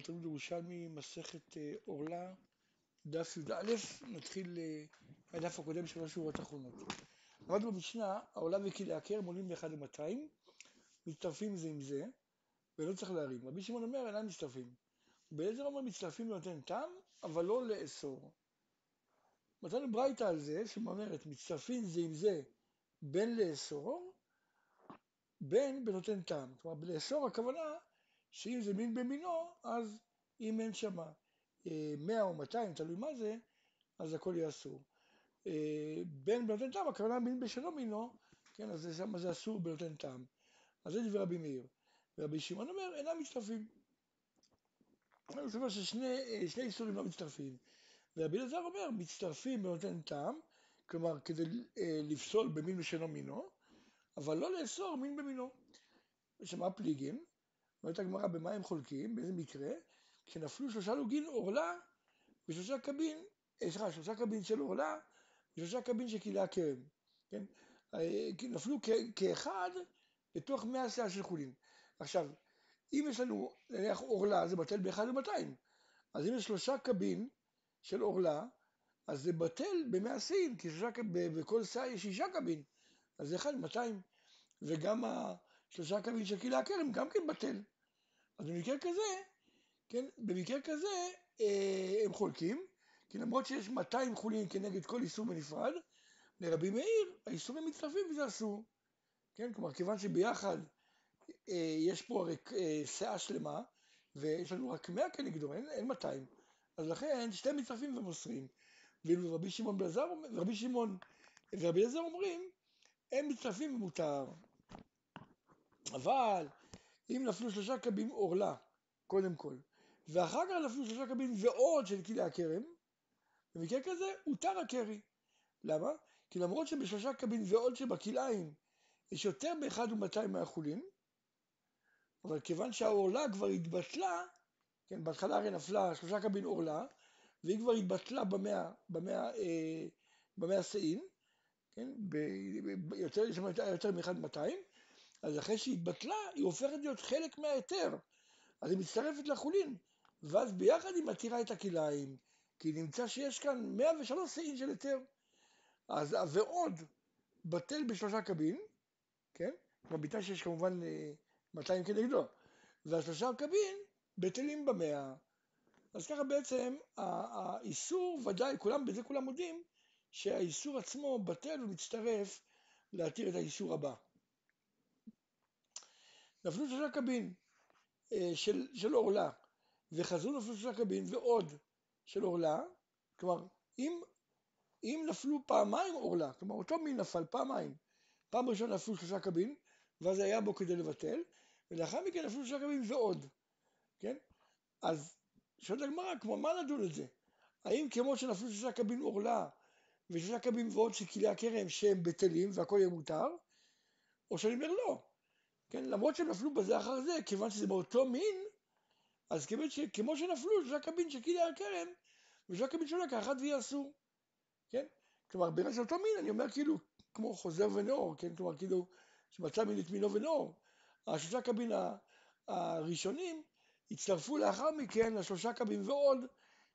אנחנו תלמוד ירושלמי, מסכת אה, עורלה, דף י"א, נתחיל אה, מהדף הקודם של השורות האחרונות. למדנו במשנה, העולה וכלי הכרם עולים מאחד למאתיים, מצטרפים זה עם זה, ולא צריך להרים. רבי שמעון אומר, אינם מצטרפים. באיזה אומר מצטרפים לנותן טעם, אבל לא לאסור. מצאנו ברייתא על זה, שאומרת, מצטרפים זה עם זה בין לאסור, בין בנותן טעם. כלומר, לאסור הכוונה שאם זה מין במינו, אז אם אין שם 100 אה, או 200, תלוי מה זה, אז הכל יהיה אסור. אה, בן בנותן טעם, הכוונה מין בשלום מינו, כן, אז שם זה אסור בנותן טעם. אז זה דבר רבי מאיר. ורבי שמעון אומר, אינם מצטרפים. זאת אומרת ששני אה, איסורים לא מצטרפים. ורבי אלעזר אומר, מצטרפים בנותן טעם, כלומר כדי לפסול במין בשלום מינו, אבל לא לאסור מין במינו. יש שם פליגים, אומרת הגמרא במה הם חולקים, באיזה מקרה, כשנפלו שלושה לוגין עורלה ושלושה קבין, אה, סליחה, שלושה קבין של עורלה ושלושה קבין של כלאי הכרם, כן? אה, נפלו כאחד בתוך מאה שאה של חולין. עכשיו, אם יש לנו נניח עורלה, זה בטל באחד ומאתיים. אז אם יש שלושה קבין של עורלה, אז זה בטל במאה שאים, כי שלושה, בכל שאה יש שישה קבין, אז זה אחד מאתיים. וגם השלושה קבין של כלאי הכרם גם כן בטל. אז במקרה כזה, כן, במקרה כזה אה, הם חולקים, כי למרות שיש 200 חולין כנגד כל איסור בנפרד, לרבי מאיר האיסורים מצטרפים וזה אסור. כן, כלומר כיוון שביחד אה, יש פה הרי אה, שאה שלמה, ויש לנו רק 100 כנגדו, אין, אין 200, אז לכן שתי מצטרפים ומוסרים. ואילו רבי שמעון בלזר, רבי שמעון ורבי אלעזר אומרים, הם מצטרפים ומותר. אבל אם נפלו שלושה קבין עורלה, קודם כל, ואחר כך נפלו שלושה קבין ועוד של כלי הכרם, במקרה כזה הותר הקרי. למה? כי למרות שבשלושה קבין ועוד שבכלאיים יש יותר באחד ומאתיים מהחולין, אבל כיוון שהעורלה כבר התבטלה, כן, בהתחלה הרי נפלה שלושה קבין עורלה, והיא כבר התבטלה במאה, במאה, אה, במאה סאין, כן, ב, יותר, יש שם יותר מאחד ומאתיים, אז אחרי שהיא התבטלה, היא הופכת להיות חלק מההיתר. אז היא מצטרפת לחולין, ואז ביחד היא מתירה את הכלאיים, כי נמצא שיש כאן 103 שאים של היתר. אז ועוד בטל בשלושה קבין, כן? בביתה שיש כמובן 200 אה, כנגדו, והשלושה קבין בטלים במאה. אז ככה בעצם האיסור ודאי, כולם, בזה כולם מודים, שהאיסור עצמו בטל ומצטרף להתיר את האיסור הבא. נפלו שלושה קבין אה, של, של עורלה, וחזרו נפלו שלושה קבין ועוד של עורלה, כלומר, אם, אם נפלו פעמיים עורלה, כלומר אותו מין נפל פעמיים, פעם ראשונה נפלו שלושה קבין, ואז היה בו כדי לבטל, ולאחר מכן נפלו שלושה קבין ועוד, כן? אז שואלת הגמרא, כמו מה נדון את זה? האם כמו שנפלו שלושה קבין עורלה ושלושה קבין ועוד של כלי הכרם שהם בטלים והכל יהיה מותר, או שאני אומר לא, כן, למרות שהם נפלו בזה אחר זה, כיוון שזה באותו מין, אז כמו שנפלו שלושה קבין של כלי הכרם, ושלושה קבין שלו כאחד ויהיה אסור, כן? כלומר, ברגע של אותו מין, אני אומר כאילו, כמו חוזר ונאור, כן? כלומר, כאילו, שמצא מין את מינו ונאור. השלושה קבין הראשונים הצטרפו לאחר מכן לשלושה קבין ועוד,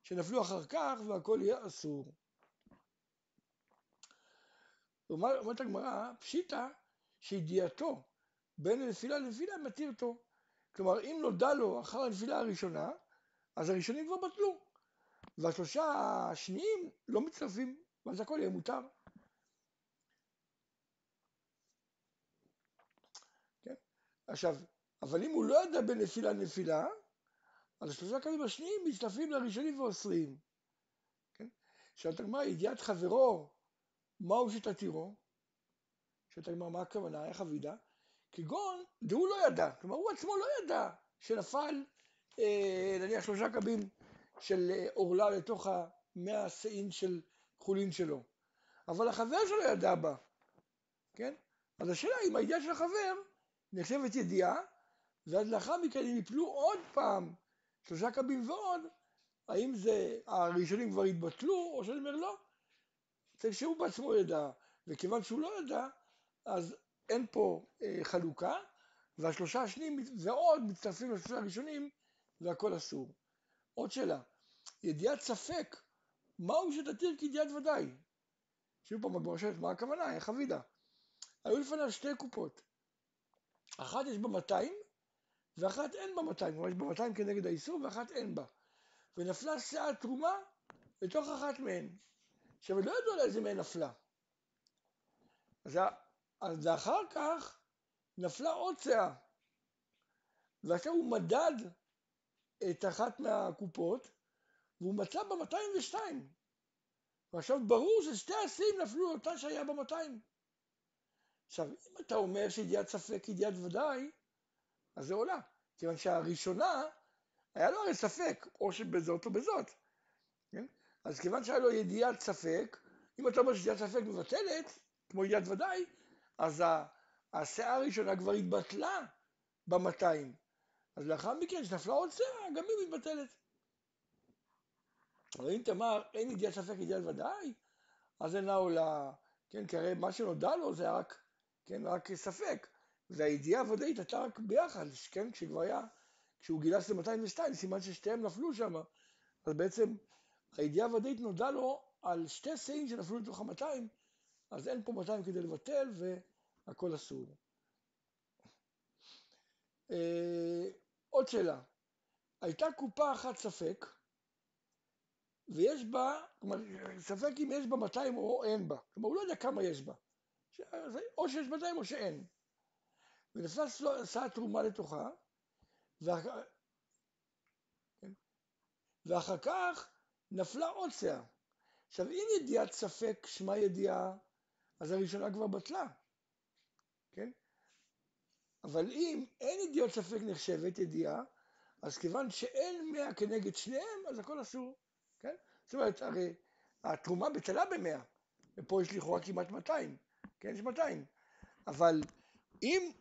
שנפלו אחר כך, והכל יהיה אסור. אומרת הגמרא, פשיטא שידיעתו בין הנפילה לנפילה מתיר אותו. כלומר, אם נודע לו אחר הנפילה הראשונה, אז הראשונים כבר בטלו. והשלושה השניים לא מצטרפים, ואז הכל יהיה מותר. כן? עכשיו, אבל אם הוא לא ידע בין נפילה לנפילה, אז השלושה קווים השניים מצטרפים לראשונים ואוסרים. כן? שאלת הגמרא, ידיעת חברו, מהו שתתירו? שאלת הגמרא, מה הכוונה? איך אבידה? כגון, והוא לא ידע, כלומר הוא עצמו לא ידע שנפל אה, נניח שלושה קבים של אה, עורלה לתוך המאה השאים של חולין שלו, אבל החבר שלו ידע בה, כן? אז השאלה אם הידיעה של החבר נחשבת ידיעה, ואז לאחר מכן אם יפלו עוד פעם שלושה קבים ועוד, האם זה הראשונים כבר התבטלו, או שאני אומר לא, צריך שהוא בעצמו ידע, וכיוון שהוא לא ידע, אז אין פה אה, חלוקה, והשלושה השניים ועוד מצטרפים לשלושה הראשונים והכל אסור. עוד שאלה, ידיעת ספק, מהו שתתיר כידיעת ודאי? שוב פעם הגמרא שואלת, מה הכוונה? איך אבידה? היו לפניו שתי קופות. אחת יש בה 200 ואחת אין בה 200, כלומר יש בה 200 כנגד האיסור ואחת אין בה. ונפלה שאה תרומה לתוך אחת מהן. עכשיו, לא ידעו על איזה מהן נפלה. אז, אז אחר כך נפלה עוד שאה. ועכשיו הוא מדד את אחת מהקופות, והוא מצא ב-202. ועכשיו ברור ששתי השיאים נפלו לאותה שהיה ב-200. עכשיו, אם אתה אומר שידיעת ספק ידיעת ודאי, אז זה עולה. כיוון שהראשונה, היה לו הרי ספק, או שבזאת או בזאת. כן? אז כיוון שהיה לו ידיעת ספק, אם אתה אומר שידיעת ספק מבטלת, כמו ידיעת ודאי, אז השאה הראשונה כבר התבטלה ב-200. אז לאחר מכן, כשנפלה עוד שאה, גם היא מתבטלת. אבל אם תאמר, אין ידיעת ספק ידיעת ודאי, אז אינה עולה, כן, כי הרי מה שנודע לו זה רק, כן, רק ספק. והידיעה הוודאית הייתה רק ביחד, כן, כשכבר היה, כשהוא גילה שזה 202, סימן ששתיהם נפלו שם, אז בעצם הידיעה הוודאית נודע לו על שתי שאים שנפלו לתוך ה-200, אז אין פה 200 כדי לבטל והכל אסור. אה, עוד שאלה, הייתה קופה אחת ספק, ויש בה, כלומר, ספק אם יש בה 200 או אין בה, כלומר הוא לא יודע כמה יש בה, או שיש 200 או שאין. ונפלה שאה תרומה לתוכה, ואח... כן? ואחר כך נפלה עוד שאה. עכשיו אם ידיעת ספק שמה ידיעה, אז הראשונה כבר בטלה, כן? אבל אם אין ידיעות ספק נחשבת ידיעה, אז כיוון שאין מאה כנגד שניהם, אז הכל אסור, כן? זאת אומרת, הרי התרומה בטלה במאה, ופה יש לכאורה כמעט 200, כן? יש 200, אבל אם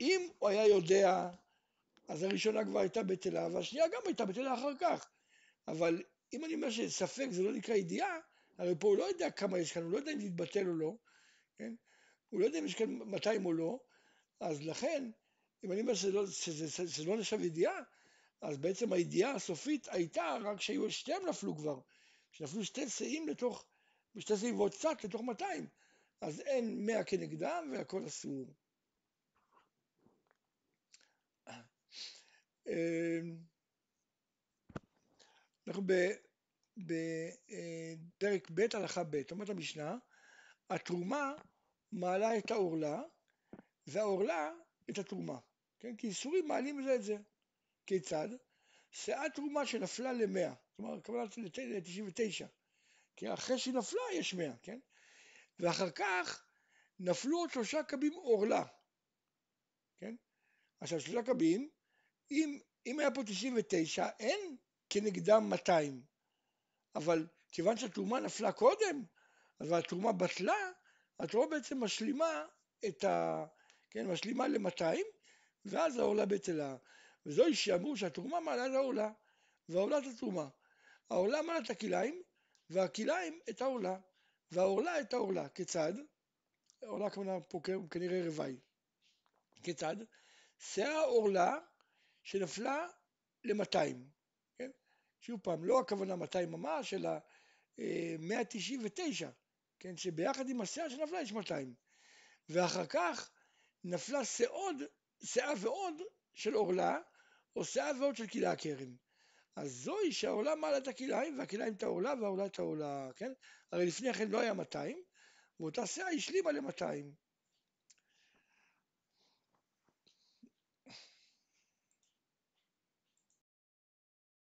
אם הוא היה יודע, אז הראשונה כבר הייתה בטלה, והשנייה גם הייתה בטלה אחר כך. אבל אם אני אומר שספק זה לא נקרא ידיעה, הרי פה הוא לא יודע כמה יש כאן, הוא לא יודע אם זה יתבטל או לא, כן? הוא לא יודע אם יש כאן 200 או לא, אז לכן, אם אני אומר שזה, שזה, שזה, שזה לא נחשב ידיעה, אז בעצם הידיעה הסופית הייתה רק שהיו שתיהם נפלו כבר, שנפלו שתי שאים לתוך, שתי שאים ועוד קצת לתוך 200, אז אין 100 כנגדם והכל אסור. אמ, אנחנו בפרק ב' הלכה ב', אומרת המשנה, התרומה מעלה את העורלה והעורלה את התרומה, כן? כי איסורים מעלים זה את זה. כיצד? שאה תרומה שנפלה למאה, כלומר הכוונה ל-99, כי אחרי שהיא נפלה יש מאה, כן? ואחר כך נפלו עוד שלושה קבים עורלה, כן? עכשיו שלושה קבים אם, אם היה פה 99, אין כנגדם 200. אבל כיוון שהתרומה נפלה קודם, אז התרומה בטלה, התרומה בעצם משלימה את ה... כן, משלימה ל-200, ואז העולה בטלה. וזוהי שאמרו שהתרומה מעלה את העולה, והעולה את התרומה. העולה מעלה את הכליים, והכליים את העולה, והעולה את העולה. כיצד? העולה כמובן פה כנראה רבעי. כיצד? שאה העורלה שנפלה ל-200, כן? שוב פעם, לא הכוונה 200 ממש, אלא 199, כן? שביחד עם השאה שנפלה יש 200. ואחר כך נפלה שעוד, שאה ועוד של עורלה, או שאה ועוד של כלאי הכרם. אז זוהי שהעולה מעלה את הכלאיים, והכלאיים את העולה, והעולה את העולה, כן? הרי לפני כן לא היה 200, ואותה שאה השלימה ל-200.